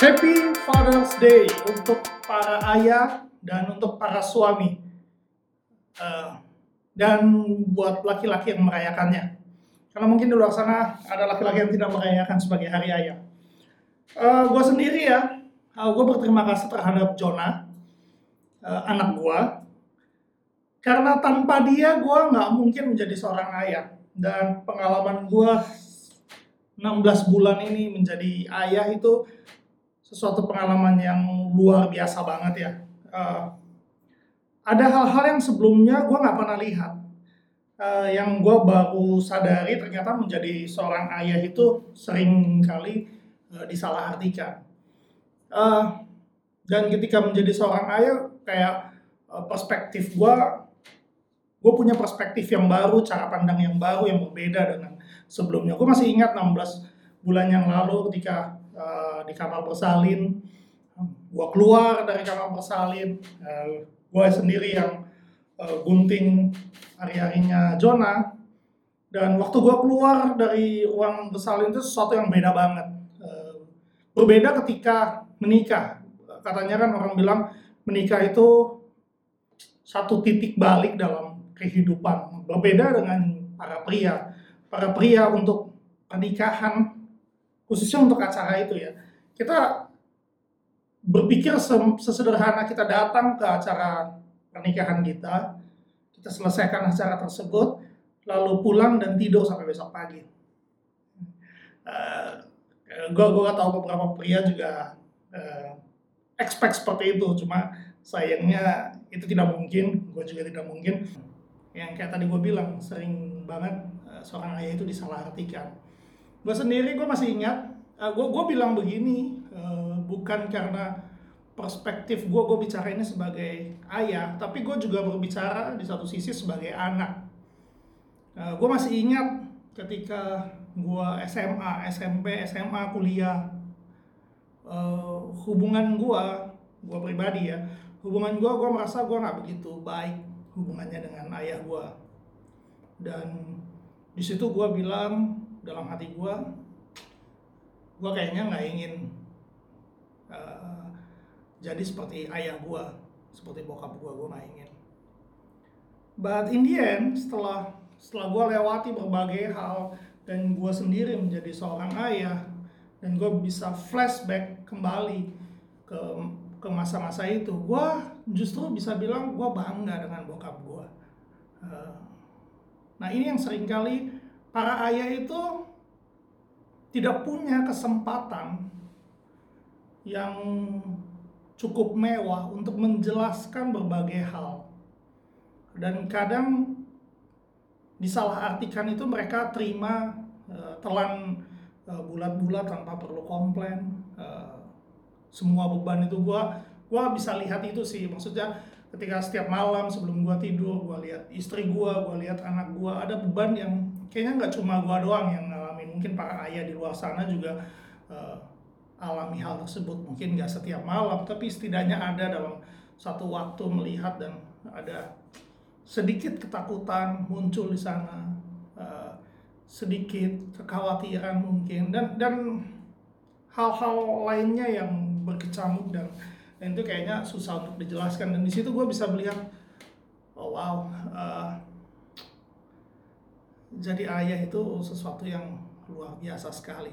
Happy Father's Day untuk para ayah dan untuk para suami. Uh, dan buat laki-laki yang merayakannya. Karena mungkin di luar sana ada laki-laki yang tidak merayakan sebagai hari ayah. Uh, gue sendiri ya, uh, gue berterima kasih terhadap Jonah, uh, anak gue. Karena tanpa dia gue nggak mungkin menjadi seorang ayah. Dan pengalaman gue 16 bulan ini menjadi ayah itu sesuatu pengalaman yang luar biasa banget ya. Uh, ada hal-hal yang sebelumnya gue nggak pernah lihat. Uh, yang gue baru sadari ternyata menjadi seorang ayah itu sering kali uh, disalahartikan. Uh, dan ketika menjadi seorang ayah kayak uh, perspektif gue, gue punya perspektif yang baru, cara pandang yang baru yang berbeda dengan sebelumnya. Gue masih ingat 16 bulan yang lalu ketika uh, di kamar bersalin, gue keluar dari kamar bersalin, uh, eh, gue sendiri yang uh, gunting hari-harinya Jonah, dan waktu gue keluar dari ruang bersalin itu sesuatu yang beda banget. Uh, berbeda ketika menikah. Katanya kan orang bilang menikah itu satu titik balik dalam kehidupan. Berbeda dengan para pria para pria untuk pernikahan khususnya untuk acara itu ya. Kita berpikir sesederhana kita datang ke acara pernikahan kita kita selesaikan acara tersebut lalu pulang dan tidur sampai besok pagi. Uh, eh, gue gue tahu beberapa pria juga uh, expect seperti itu. Cuma sayangnya itu tidak mungkin gue juga tidak mungkin. Yang kayak tadi gue bilang sering banget uh, seorang ayah itu disalahartikan gue sendiri gue masih ingat uh, gue gue bilang begini uh, bukan karena perspektif gue gue bicara ini sebagai ayah tapi gue juga berbicara di satu sisi sebagai anak. Uh, gue masih ingat ketika gue SMA SMP SMA kuliah. Uh, hubungan gue gue pribadi ya hubungan gue gue merasa gue nggak begitu baik hubungannya dengan ayah gue dan di situ gue bilang dalam hati gue gue kayaknya nggak ingin uh, jadi seperti ayah gue seperti bokap gue gue nggak ingin. But in the end setelah setelah gue lewati berbagai hal dan gue sendiri menjadi seorang ayah dan gue bisa flashback kembali ke ke masa-masa itu gue justru bisa bilang gue bangga dengan bokap gue uh, nah ini yang sering kali para ayah itu tidak punya kesempatan yang cukup mewah untuk menjelaskan berbagai hal. Dan kadang disalahartikan itu mereka terima uh, telan uh, bulat-bulat tanpa perlu komplain. Uh, semua beban itu gue gue bisa lihat itu sih. Maksudnya ketika setiap malam sebelum gue tidur gue lihat istri gue gue lihat anak gue ada beban yang kayaknya nggak cuma gue doang yang ngalamin mungkin para ayah di luar sana juga uh, alami hal tersebut. Mungkin nggak setiap malam tapi setidaknya ada dalam satu waktu melihat dan ada sedikit ketakutan muncul di sana uh, sedikit kekhawatiran mungkin. Dan dan hal-hal lainnya yang berkecamuk dan dan itu kayaknya susah untuk dijelaskan. Dan di situ gue bisa melihat oh wow uh, jadi ayah itu sesuatu yang luar biasa sekali.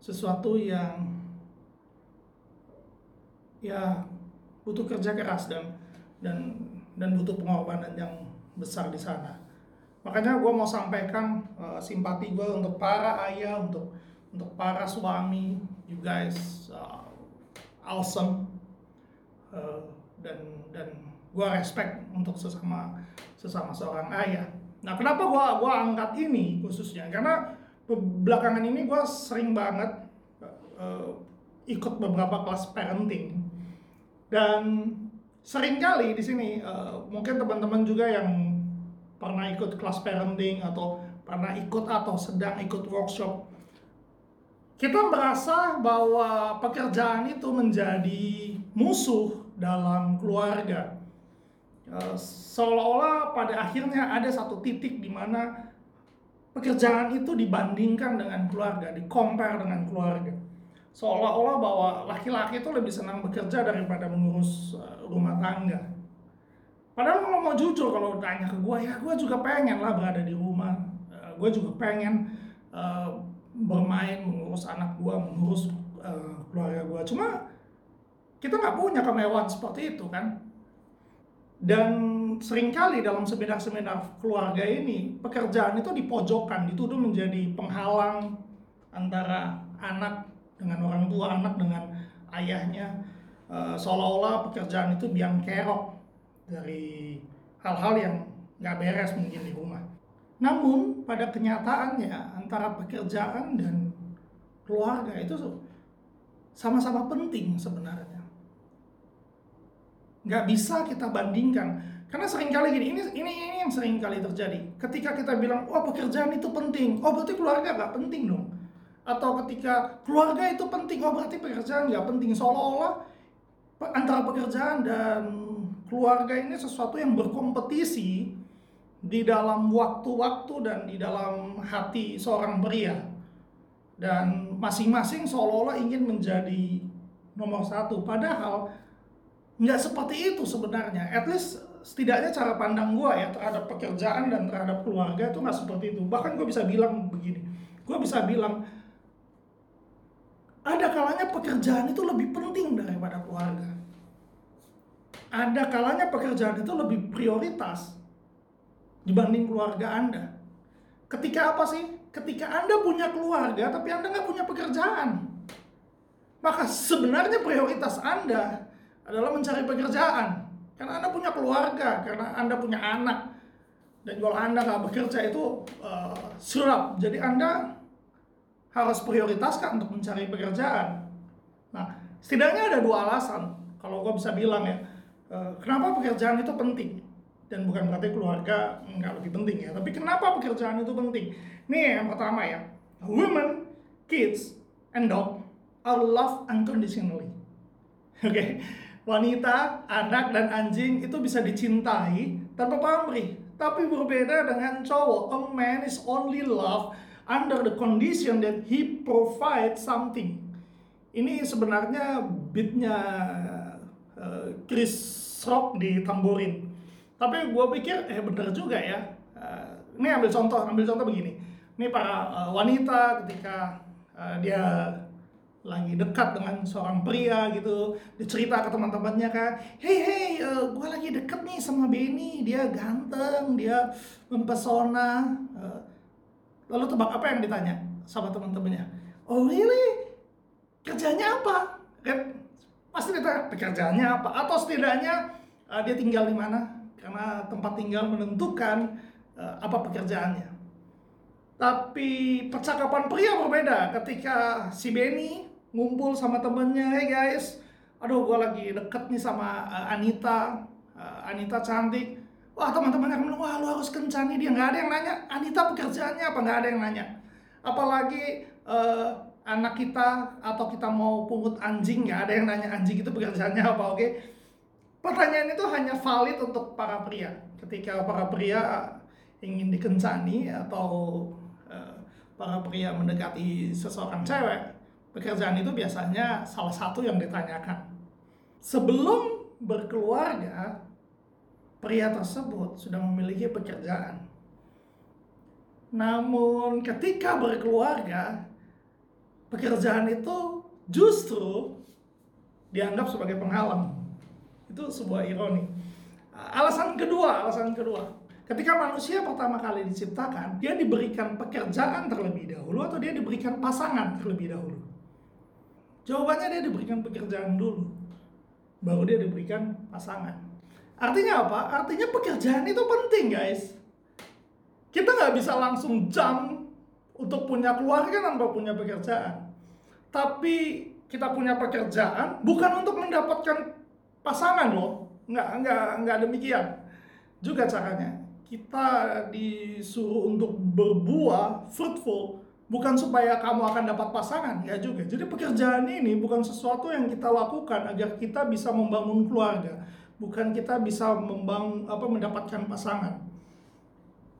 Sesuatu yang ya butuh kerja keras dan dan dan butuh pengorbanan yang besar di sana. Makanya gue mau sampaikan uh, simpati gue untuk para ayah untuk untuk para suami you guys uh, awesome. Uh, dan dan gue respect untuk sesama sesama seorang ayah. Nah kenapa gue gua angkat ini khususnya karena belakangan ini gue sering banget uh, ikut beberapa kelas parenting dan sering kali di sini uh, mungkin teman-teman juga yang pernah ikut kelas parenting atau pernah ikut atau sedang ikut workshop kita merasa bahwa pekerjaan itu menjadi musuh dalam keluarga. E, seolah-olah pada akhirnya ada satu titik di mana pekerjaan itu dibandingkan dengan keluarga, dikompar dengan keluarga. seolah-olah bahwa laki-laki itu lebih senang bekerja daripada mengurus uh, rumah tangga. Padahal kalau mau jujur kalau tanya ke gue ya gue juga pengen lah berada di rumah. Uh, gue juga pengen uh, bermain mengurus anak gue, mengurus uh, keluarga gue. Cuma kita nggak punya kemewahan seperti itu kan. Dan sering kali dalam seminar-seminar keluarga ini pekerjaan itu dipojokkan, dituduh menjadi penghalang antara anak dengan orang tua anak dengan ayahnya uh, seolah-olah pekerjaan itu biang kerok dari hal-hal yang nggak beres mungkin di rumah. Namun pada kenyataannya antara pekerjaan dan keluarga itu sama-sama penting sebenarnya. Nggak bisa kita bandingkan. Karena sering kali gini, ini ini ini yang sering kali terjadi. Ketika kita bilang, "Oh, pekerjaan itu penting." Oh, berarti keluarga nggak penting dong. Atau ketika keluarga itu penting oh berarti pekerjaan nggak penting. Seolah-olah antara pekerjaan dan keluarga ini sesuatu yang berkompetisi di dalam waktu-waktu dan di dalam hati seorang pria. Dan masing-masing seolah-olah ingin menjadi nomor satu. Padahal nggak seperti itu sebenarnya at least setidaknya cara pandang gue ya terhadap pekerjaan dan terhadap keluarga itu nggak seperti itu bahkan gue bisa bilang begini gue bisa bilang ada kalanya pekerjaan itu lebih penting daripada keluarga. Ada kalanya pekerjaan itu lebih prioritas dibanding keluarga Anda. Ketika apa sih? Ketika Anda punya keluarga tapi Anda nggak punya pekerjaan. Maka sebenarnya prioritas Anda adalah mencari pekerjaan. Karena Anda punya keluarga, karena Anda punya anak. Dan kalau Anda nggak bekerja itu uh, suram. Jadi Anda harus prioritaskan untuk mencari pekerjaan. Nah, setidaknya ada dua alasan kalau gue bisa bilang ya, eh, kenapa pekerjaan itu penting dan bukan berarti keluarga nggak lebih penting ya, tapi kenapa pekerjaan itu penting? Nih yang pertama ya, women, kids, and dog are loved unconditionally. Oke, okay? Wanita, anak, dan anjing itu bisa dicintai tanpa pamrih. Tapi berbeda dengan cowok, a man is only loved under the condition that he provide something. Ini sebenarnya beatnya uh, Chris Rock di tamborin. Tapi gue pikir eh bener juga ya. Uh, ini ambil contoh, ambil contoh begini. Ini para uh, wanita ketika uh, dia lagi dekat dengan seorang pria gitu dicerita ke teman-temannya kan hey hey uh, gue lagi deket nih sama Benny dia ganteng dia mempesona uh, Lalu tebak apa yang ditanya sama teman-temannya? Oh really? Kerjanya apa? Kan pasti ditanya pekerjaannya apa? Atau setidaknya uh, dia tinggal di mana? Karena tempat tinggal menentukan uh, apa pekerjaannya. Tapi percakapan pria berbeda ketika si Benny ngumpul sama temennya, hey guys, aduh gue lagi deket nih sama uh, Anita, uh, Anita cantik, Wah teman-teman yang bilang, wah lu harus kencani dia. Nggak ada yang nanya, Anita pekerjaannya apa? Nggak ada yang nanya. Apalagi uh, anak kita atau kita mau pungut anjing, nggak ada yang nanya anjing itu pekerjaannya apa, oke? Pertanyaan itu hanya valid untuk para pria. Ketika para pria ingin dikencani atau uh, para pria mendekati seseorang cewek, pekerjaan itu biasanya salah satu yang ditanyakan. Sebelum berkeluarga, pria tersebut sudah memiliki pekerjaan. Namun ketika berkeluarga, pekerjaan itu justru dianggap sebagai penghalang. Itu sebuah ironi. Alasan kedua, alasan kedua, ketika manusia pertama kali diciptakan, dia diberikan pekerjaan terlebih dahulu atau dia diberikan pasangan terlebih dahulu? Jawabannya dia diberikan pekerjaan dulu, baru dia diberikan pasangan. Artinya apa? Artinya pekerjaan itu penting guys. Kita nggak bisa langsung jam untuk punya keluarga tanpa punya pekerjaan. Tapi kita punya pekerjaan bukan untuk mendapatkan pasangan loh. Nggak, nggak, nggak demikian. Juga caranya. Kita disuruh untuk berbuah fruitful bukan supaya kamu akan dapat pasangan ya juga. Jadi pekerjaan ini bukan sesuatu yang kita lakukan agar kita bisa membangun keluarga. Bukan kita bisa membang apa mendapatkan pasangan.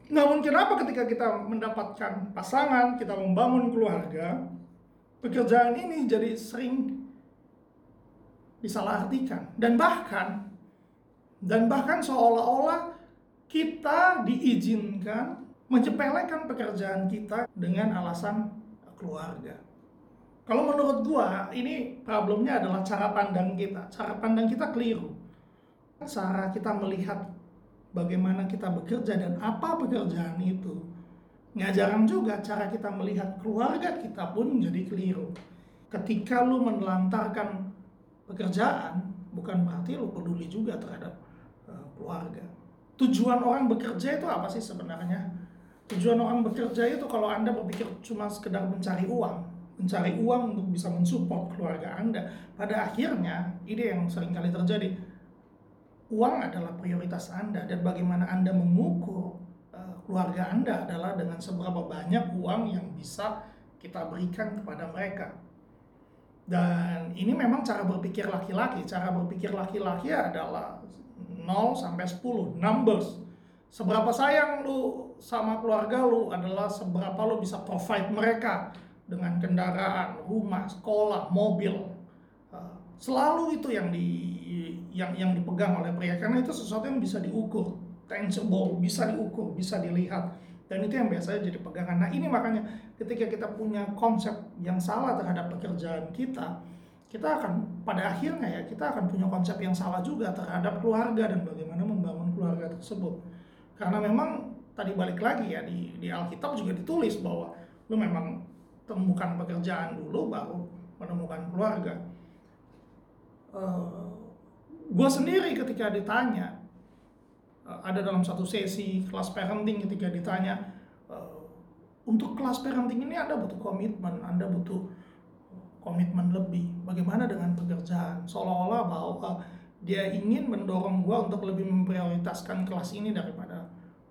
Namun kenapa ketika kita mendapatkan pasangan, kita membangun keluarga, pekerjaan ini jadi sering disalahartikan. Dan bahkan dan bahkan seolah-olah kita diizinkan menyepelekan pekerjaan kita dengan alasan keluarga. Kalau menurut gua ini problemnya adalah cara pandang kita. Cara pandang kita keliru. Cara kita melihat bagaimana kita bekerja dan apa pekerjaan itu. Ngajaran juga cara kita melihat keluarga kita pun menjadi keliru. Ketika lu menelantarkan pekerjaan, bukan berarti lu peduli juga terhadap uh, keluarga. Tujuan orang bekerja itu apa sih sebenarnya? Tujuan orang bekerja itu kalau Anda berpikir cuma sekedar mencari uang, mencari uang untuk bisa mensupport keluarga Anda, pada akhirnya ini yang sering kali terjadi. Uang adalah prioritas Anda dan bagaimana Anda mengukur uh, keluarga Anda adalah dengan seberapa banyak uang yang bisa kita berikan kepada mereka. Dan ini memang cara berpikir laki-laki. Cara berpikir laki-laki adalah 0 sampai 10, numbers. Seberapa sayang lu sama keluarga lu adalah seberapa lu bisa provide mereka dengan kendaraan, rumah, sekolah, mobil. Uh, selalu itu yang di yang yang dipegang oleh pria karena itu sesuatu yang bisa diukur, tangible, bisa diukur, bisa dilihat dan itu yang biasanya jadi pegangan. Nah ini makanya ketika kita punya konsep yang salah terhadap pekerjaan kita, kita akan pada akhirnya ya kita akan punya konsep yang salah juga terhadap keluarga dan bagaimana membangun keluarga tersebut. Karena memang tadi balik lagi ya di di Alkitab juga ditulis bahwa lu memang temukan pekerjaan dulu baru menemukan keluarga. Uh, eh, gue sendiri ketika ditanya Eh, ada dalam satu sesi kelas parenting ketika ditanya uh, untuk kelas parenting ini Anda butuh komitmen, Anda butuh komitmen lebih. Bagaimana dengan pekerjaan? Seolah-olah bahwa dia ingin mendorong gue untuk lebih memprioritaskan kelas ini daripada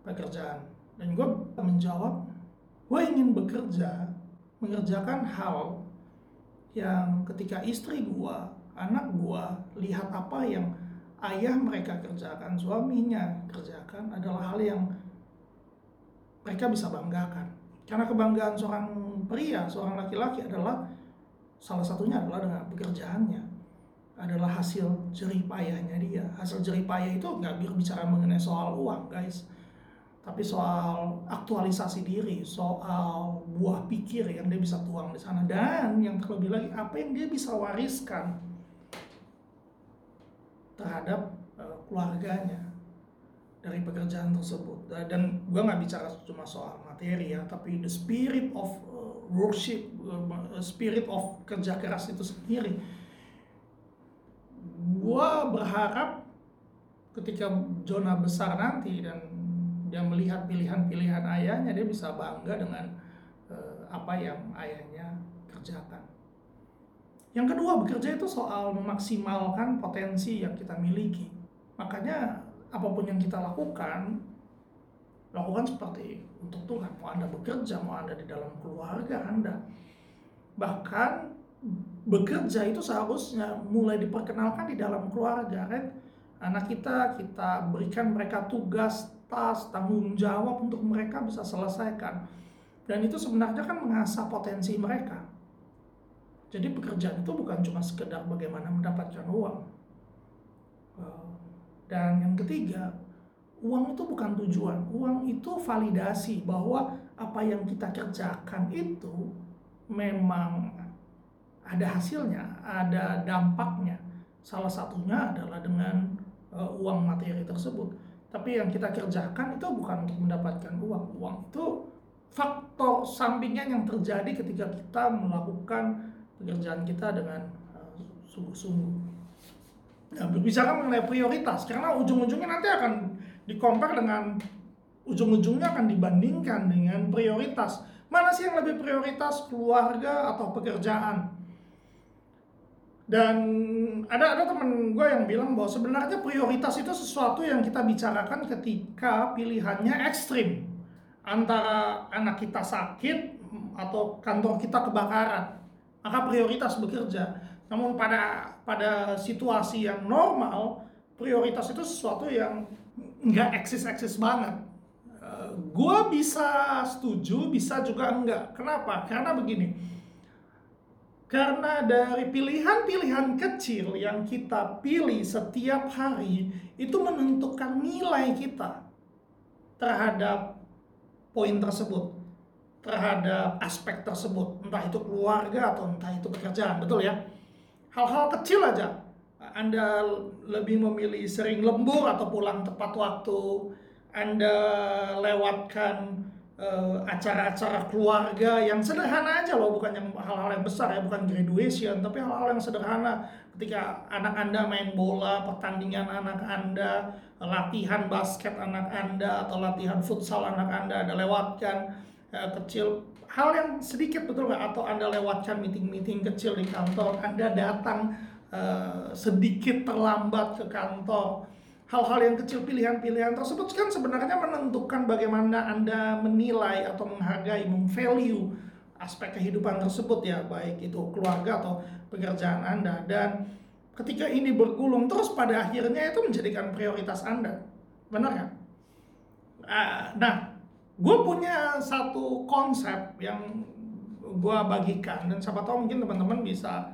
pekerjaan. Dan gue menjawab, gue ingin bekerja, mengerjakan hal yang ketika istri gue, anak gue lihat apa yang ayah mereka kerjakan, suaminya kerjakan adalah hal yang mereka bisa banggakan. Karena kebanggaan seorang pria, seorang laki-laki adalah salah satunya adalah dengan pekerjaannya. Adalah hasil jerih payahnya dia. Hasil jerih payah itu nggak berbicara mengenai soal uang, guys. Tapi soal aktualisasi diri, soal buah pikir yang dia bisa tuang di sana. Dan yang terlebih lagi, apa yang dia bisa wariskan terhadap uh, keluarganya dari pekerjaan tersebut dan gue nggak bicara cuma soal materi ya tapi the spirit of uh, worship spirit of kerja keras itu sendiri gue berharap ketika Jonah besar nanti dan dia melihat pilihan-pilihan ayahnya dia bisa bangga dengan uh, apa yang ayahnya kerjakan yang kedua, bekerja itu soal memaksimalkan potensi yang kita miliki. Makanya apa pun yang kita lakukan, lakukan seperti untuk Tuhan. Mau Anda bekerja, mau Anda di dalam keluarga Anda. Bahkan bekerja itu seharusnya mulai diperkenalkan di dalam keluarga, kan? Anak kita, kita berikan mereka tugas, tas, tanggung jawab untuk mereka bisa selesaikan. Dan itu sebenarnya kan mengasah potensi mereka jadi pekerjaan itu bukan cuma sekedar bagaimana mendapatkan uang. Eh, dan yang ketiga, uang itu bukan tujuan. Uang itu validasi bahwa apa yang kita kerjakan itu memang ada hasilnya, ada dampaknya. Salah satunya adalah dengan uh, uang materi tersebut. Tapi yang kita kerjakan itu bukan untuk mendapatkan uang. Uang itu faktor sampingnya yang terjadi ketika kita melakukan pekerjaan kita dengan uh, sungguh-sungguh. Nah, berbicara mengenai prioritas, karena ujung-ujungnya nanti akan dikompar dengan ujung-ujungnya akan dibandingkan dengan prioritas. Mana sih yang lebih prioritas, keluarga atau pekerjaan? Dan ada ada temen gue yang bilang bahwa sebenarnya prioritas itu sesuatu yang kita bicarakan ketika pilihannya ekstrim antara anak kita sakit atau kantor kita kebakaran maka prioritas bekerja. Namun pada pada situasi yang normal, prioritas itu sesuatu yang nggak eksis-eksis banget. Uh, gua bisa setuju, bisa juga enggak. Kenapa? Karena begini, Karena dari pilihan-pilihan kecil yang kita pilih setiap hari itu menentukan nilai kita terhadap poin tersebut, terhadap aspek tersebut, entah itu keluarga atau entah itu pekerjaan, betul ya? Hal-hal kecil aja, Anda lebih memilih sering lembur atau pulang tepat waktu, Anda lewatkan uh, acara-acara keluarga yang sederhana aja loh, bukan yang hal-hal yang besar ya, bukan graduation, tapi hal-hal yang sederhana. Ketika anak Anda main bola, pertandingan anak Anda, latihan basket anak Anda, atau latihan futsal anak Anda, Anda lewatkan uh, kecil. Hal yang sedikit betul nggak? Atau Anda lewatkan meeting-meeting kecil di kantor, Anda datang uh, sedikit terlambat ke kantor hal-hal yang kecil pilihan-pilihan tersebut kan sebenarnya menentukan bagaimana Anda menilai atau menghargai, memvalue aspek kehidupan tersebut ya, baik itu keluarga atau pekerjaan Anda. Dan ketika ini bergulung terus pada akhirnya itu menjadikan prioritas Anda. Benar kan? Nah, gue punya satu konsep yang gue bagikan dan siapa tahu mungkin teman-teman bisa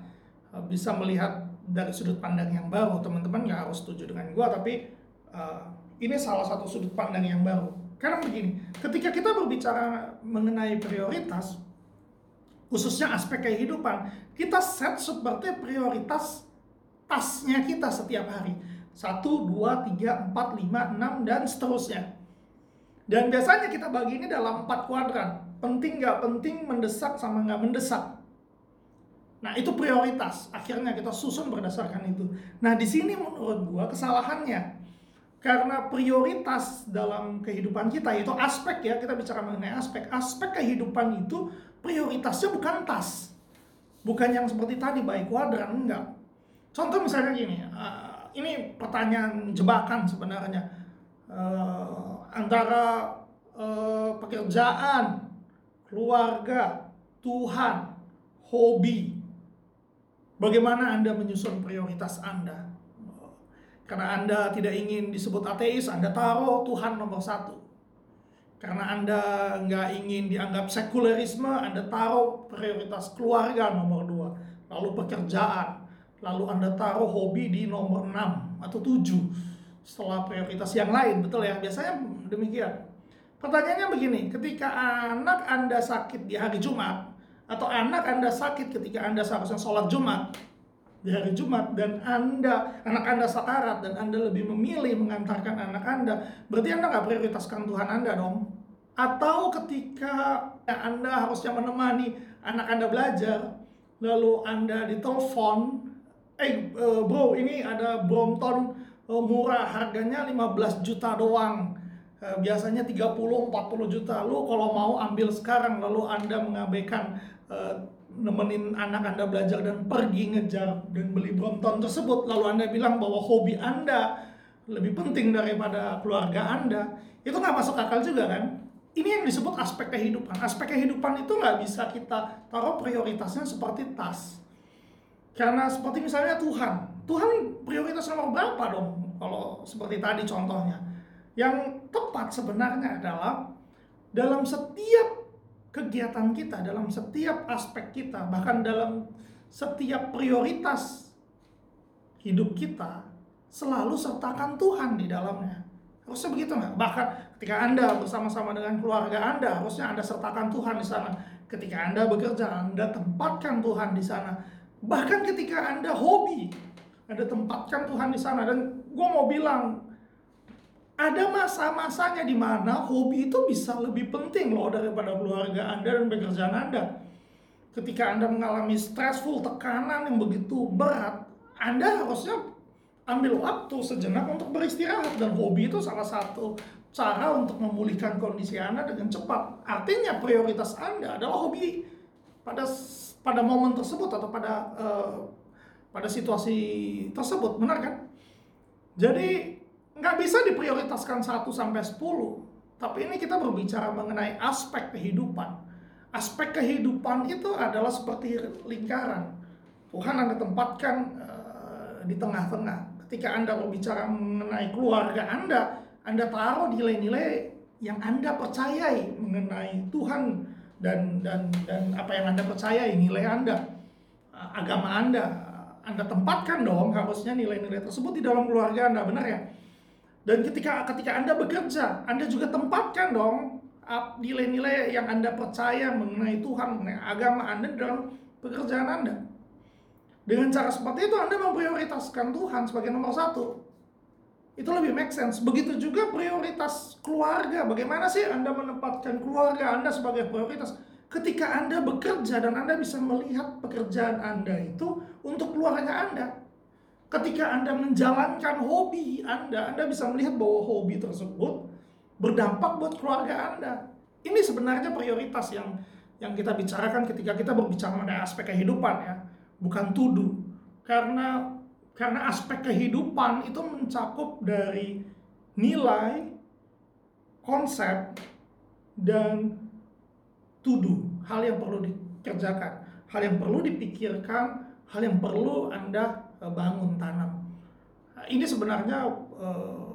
bisa melihat dari sudut pandang yang baru. Teman-teman nggak harus setuju dengan gue tapi uh, ini salah satu sudut pandang yang baru. Karena begini ketika kita berbicara mengenai prioritas khususnya aspek kehidupan kita set seperti prioritas tasnya kita setiap hari. Satu dua tiga empat lima enam dan seterusnya. Dan biasanya kita bagi ini dalam empat kuadran. Penting nggak penting mendesak sama nggak mendesak Nah, itu prioritas. Akhirnya kita susun berdasarkan itu. Nah, di sini menurut gua kesalahannya. Karena prioritas dalam kehidupan kita itu aspek ya, kita bicara mengenai aspek. Aspek kehidupan itu prioritasnya bukan tas. Bukan yang seperti tadi baik kuadran enggak. Contoh misalnya gini, uh, ini pertanyaan jebakan sebenarnya. Uh, antara uh, pekerjaan, keluarga, Tuhan, hobi, Bagaimana Anda menyusun prioritas Anda? Karena Anda tidak ingin disebut ateis, Anda taruh Tuhan nomor satu. Karena Anda nggak ingin dianggap sekulerisme, Anda taruh prioritas keluarga nomor dua. Lalu pekerjaan, lalu Anda taruh hobi di nomor enam atau tujuh. Setelah prioritas yang lain, betul ya? Biasanya demikian. Pertanyaannya begini, ketika anak Anda sakit di hari Jumat, atau anak Anda sakit ketika Anda seharusnya sholat Jumat di hari Jumat dan Anda anak Anda sekarat dan Anda lebih memilih mengantarkan anak Anda, berarti Anda nggak prioritaskan Tuhan Anda dong. Atau ketika Anda harusnya menemani anak Anda belajar, lalu Anda ditelepon, eh, eh bro ini ada Brompton eh, murah harganya 15 juta doang biasanya 30 40 juta. Lu kalau mau ambil sekarang lalu Anda mengabaikan uh, nemenin anak Anda belajar dan pergi ngejar dan beli Brompton tersebut lalu Anda bilang bahwa hobi Anda lebih penting daripada keluarga Anda itu nggak masuk akal juga kan? Ini yang disebut aspek kehidupan. Aspek kehidupan itu nggak bisa kita taruh prioritasnya seperti tas. Karena seperti misalnya Tuhan. Tuhan prioritas nomor berapa dong? Kalau seperti tadi contohnya. Yang tepat sebenarnya adalah dalam setiap kegiatan kita, dalam setiap aspek kita, bahkan dalam setiap prioritas hidup kita, selalu sertakan Tuhan di dalamnya. Harusnya begitu nggak? Bahkan ketika Anda bersama-sama dengan keluarga Anda, harusnya Anda sertakan Tuhan di sana. Ketika Anda bekerja, Anda tempatkan Tuhan di sana. Bahkan ketika Anda hobi, Anda tempatkan Tuhan di sana. Dan gue mau bilang, ada masa-masanya di mana hobi itu bisa lebih penting loh daripada keluarga Anda dan pekerjaan Anda. Ketika Anda mengalami stressful, tekanan yang begitu berat, Anda harusnya ambil waktu sejenak untuk beristirahat dan hobi itu salah satu cara untuk memulihkan kondisi Anda dengan cepat. Artinya prioritas Anda adalah hobi pada pada momen tersebut atau pada uh, pada situasi tersebut, benar kan? Jadi nggak bisa diprioritaskan 1 sampai 10. Tapi ini kita berbicara mengenai aspek kehidupan. Aspek kehidupan itu adalah seperti lingkaran. Tuhan Anda tempatkan uh, di tengah-tengah. Ketika Anda berbicara mengenai keluarga Anda, Anda taruh nilai-nilai yang Anda percayai mengenai Tuhan dan dan dan apa yang Anda percayai nilai Anda. uh, agama Anda. Anda tempatkan dong harusnya nilai-nilai tersebut di dalam keluarga Anda, benar ya? Dan ketika ketika Anda bekerja, Anda juga tempatkan dong nilai-nilai yang Anda percaya mengenai Tuhan, mengenai agama Anda dalam pekerjaan Anda. Dengan cara seperti itu Anda memprioritaskan Tuhan sebagai nomor satu. Itu lebih make sense. Begitu juga prioritas keluarga. Bagaimana sih Anda menempatkan keluarga Anda sebagai prioritas? Ketika Anda bekerja dan Anda bisa melihat pekerjaan Anda itu untuk keluarga Anda. Ketika Anda menjalankan hobi Anda, Anda bisa melihat bahwa hobi tersebut berdampak buat keluarga Anda. Ini sebenarnya prioritas yang yang kita bicarakan ketika kita berbicara mengenai aspek kehidupan ya, bukan tuduh. Karena karena aspek kehidupan itu mencakup dari nilai, konsep, dan tuduh, hal yang perlu dikerjakan, hal yang perlu dipikirkan, hal yang perlu Anda bangun tanam. Ini sebenarnya eh,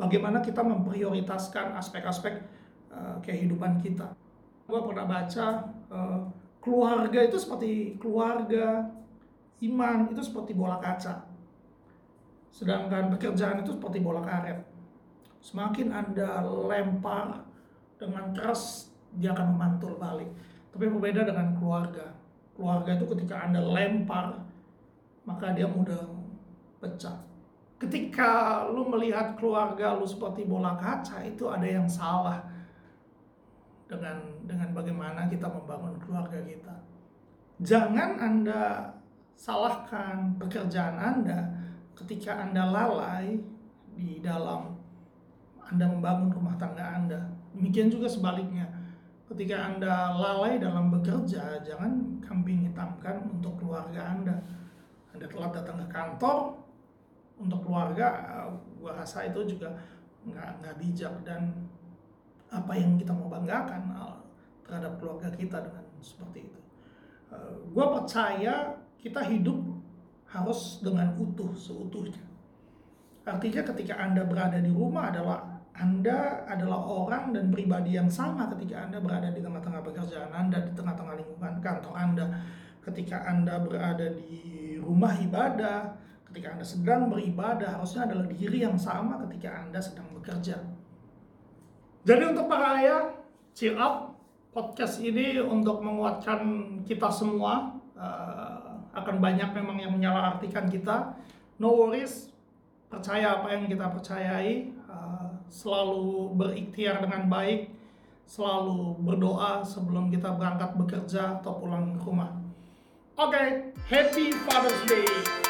bagaimana kita memprioritaskan aspek-aspek uh, kehidupan kita. Gue pernah baca uh, keluarga itu seperti keluarga, iman itu seperti bola kaca. Sedangkan pekerjaan itu seperti bola karet. Semakin Anda lempar dengan keras, dia akan memantul balik. Tapi berbeda dengan keluarga. Keluarga itu ketika Anda lempar, maka dia mudah pecah ketika lu melihat keluarga lu seperti bola kaca itu ada yang salah dengan dengan bagaimana kita membangun keluarga kita. Jangan Anda salahkan pekerjaan Anda ketika Anda lalai di dalam Anda membangun rumah tangga Anda. Demikian juga sebaliknya. Ketika Anda lalai dalam bekerja, jangan kambing hitamkan untuk keluarga Anda. Anda telah datang ke kantor, untuk keluarga gua rasa itu juga nggak nggak bijak dan apa yang kita mau banggakan uh, terhadap keluarga kita dengan seperti itu. Uh, gua percaya kita hidup harus dengan utuh seutuhnya. Artinya ketika Anda berada di rumah adalah Anda adalah orang dan pribadi yang sama ketika Anda berada di tengah-tengah pekerjaan Anda, di tengah-tengah lingkungan kantor Anda, ketika Anda berada di rumah ibadah, Ketika Anda sedang beribadah, harusnya adalah diri yang sama ketika Anda sedang bekerja. Jadi untuk para ayah, cheer up. Podcast ini untuk menguatkan kita semua. Uh, akan banyak memang yang menyalahartikan kita. No worries, percaya apa yang kita percayai. Uh, selalu berikhtiar dengan baik. Selalu berdoa sebelum kita berangkat bekerja atau pulang ke rumah. Okay, happy Father's Day.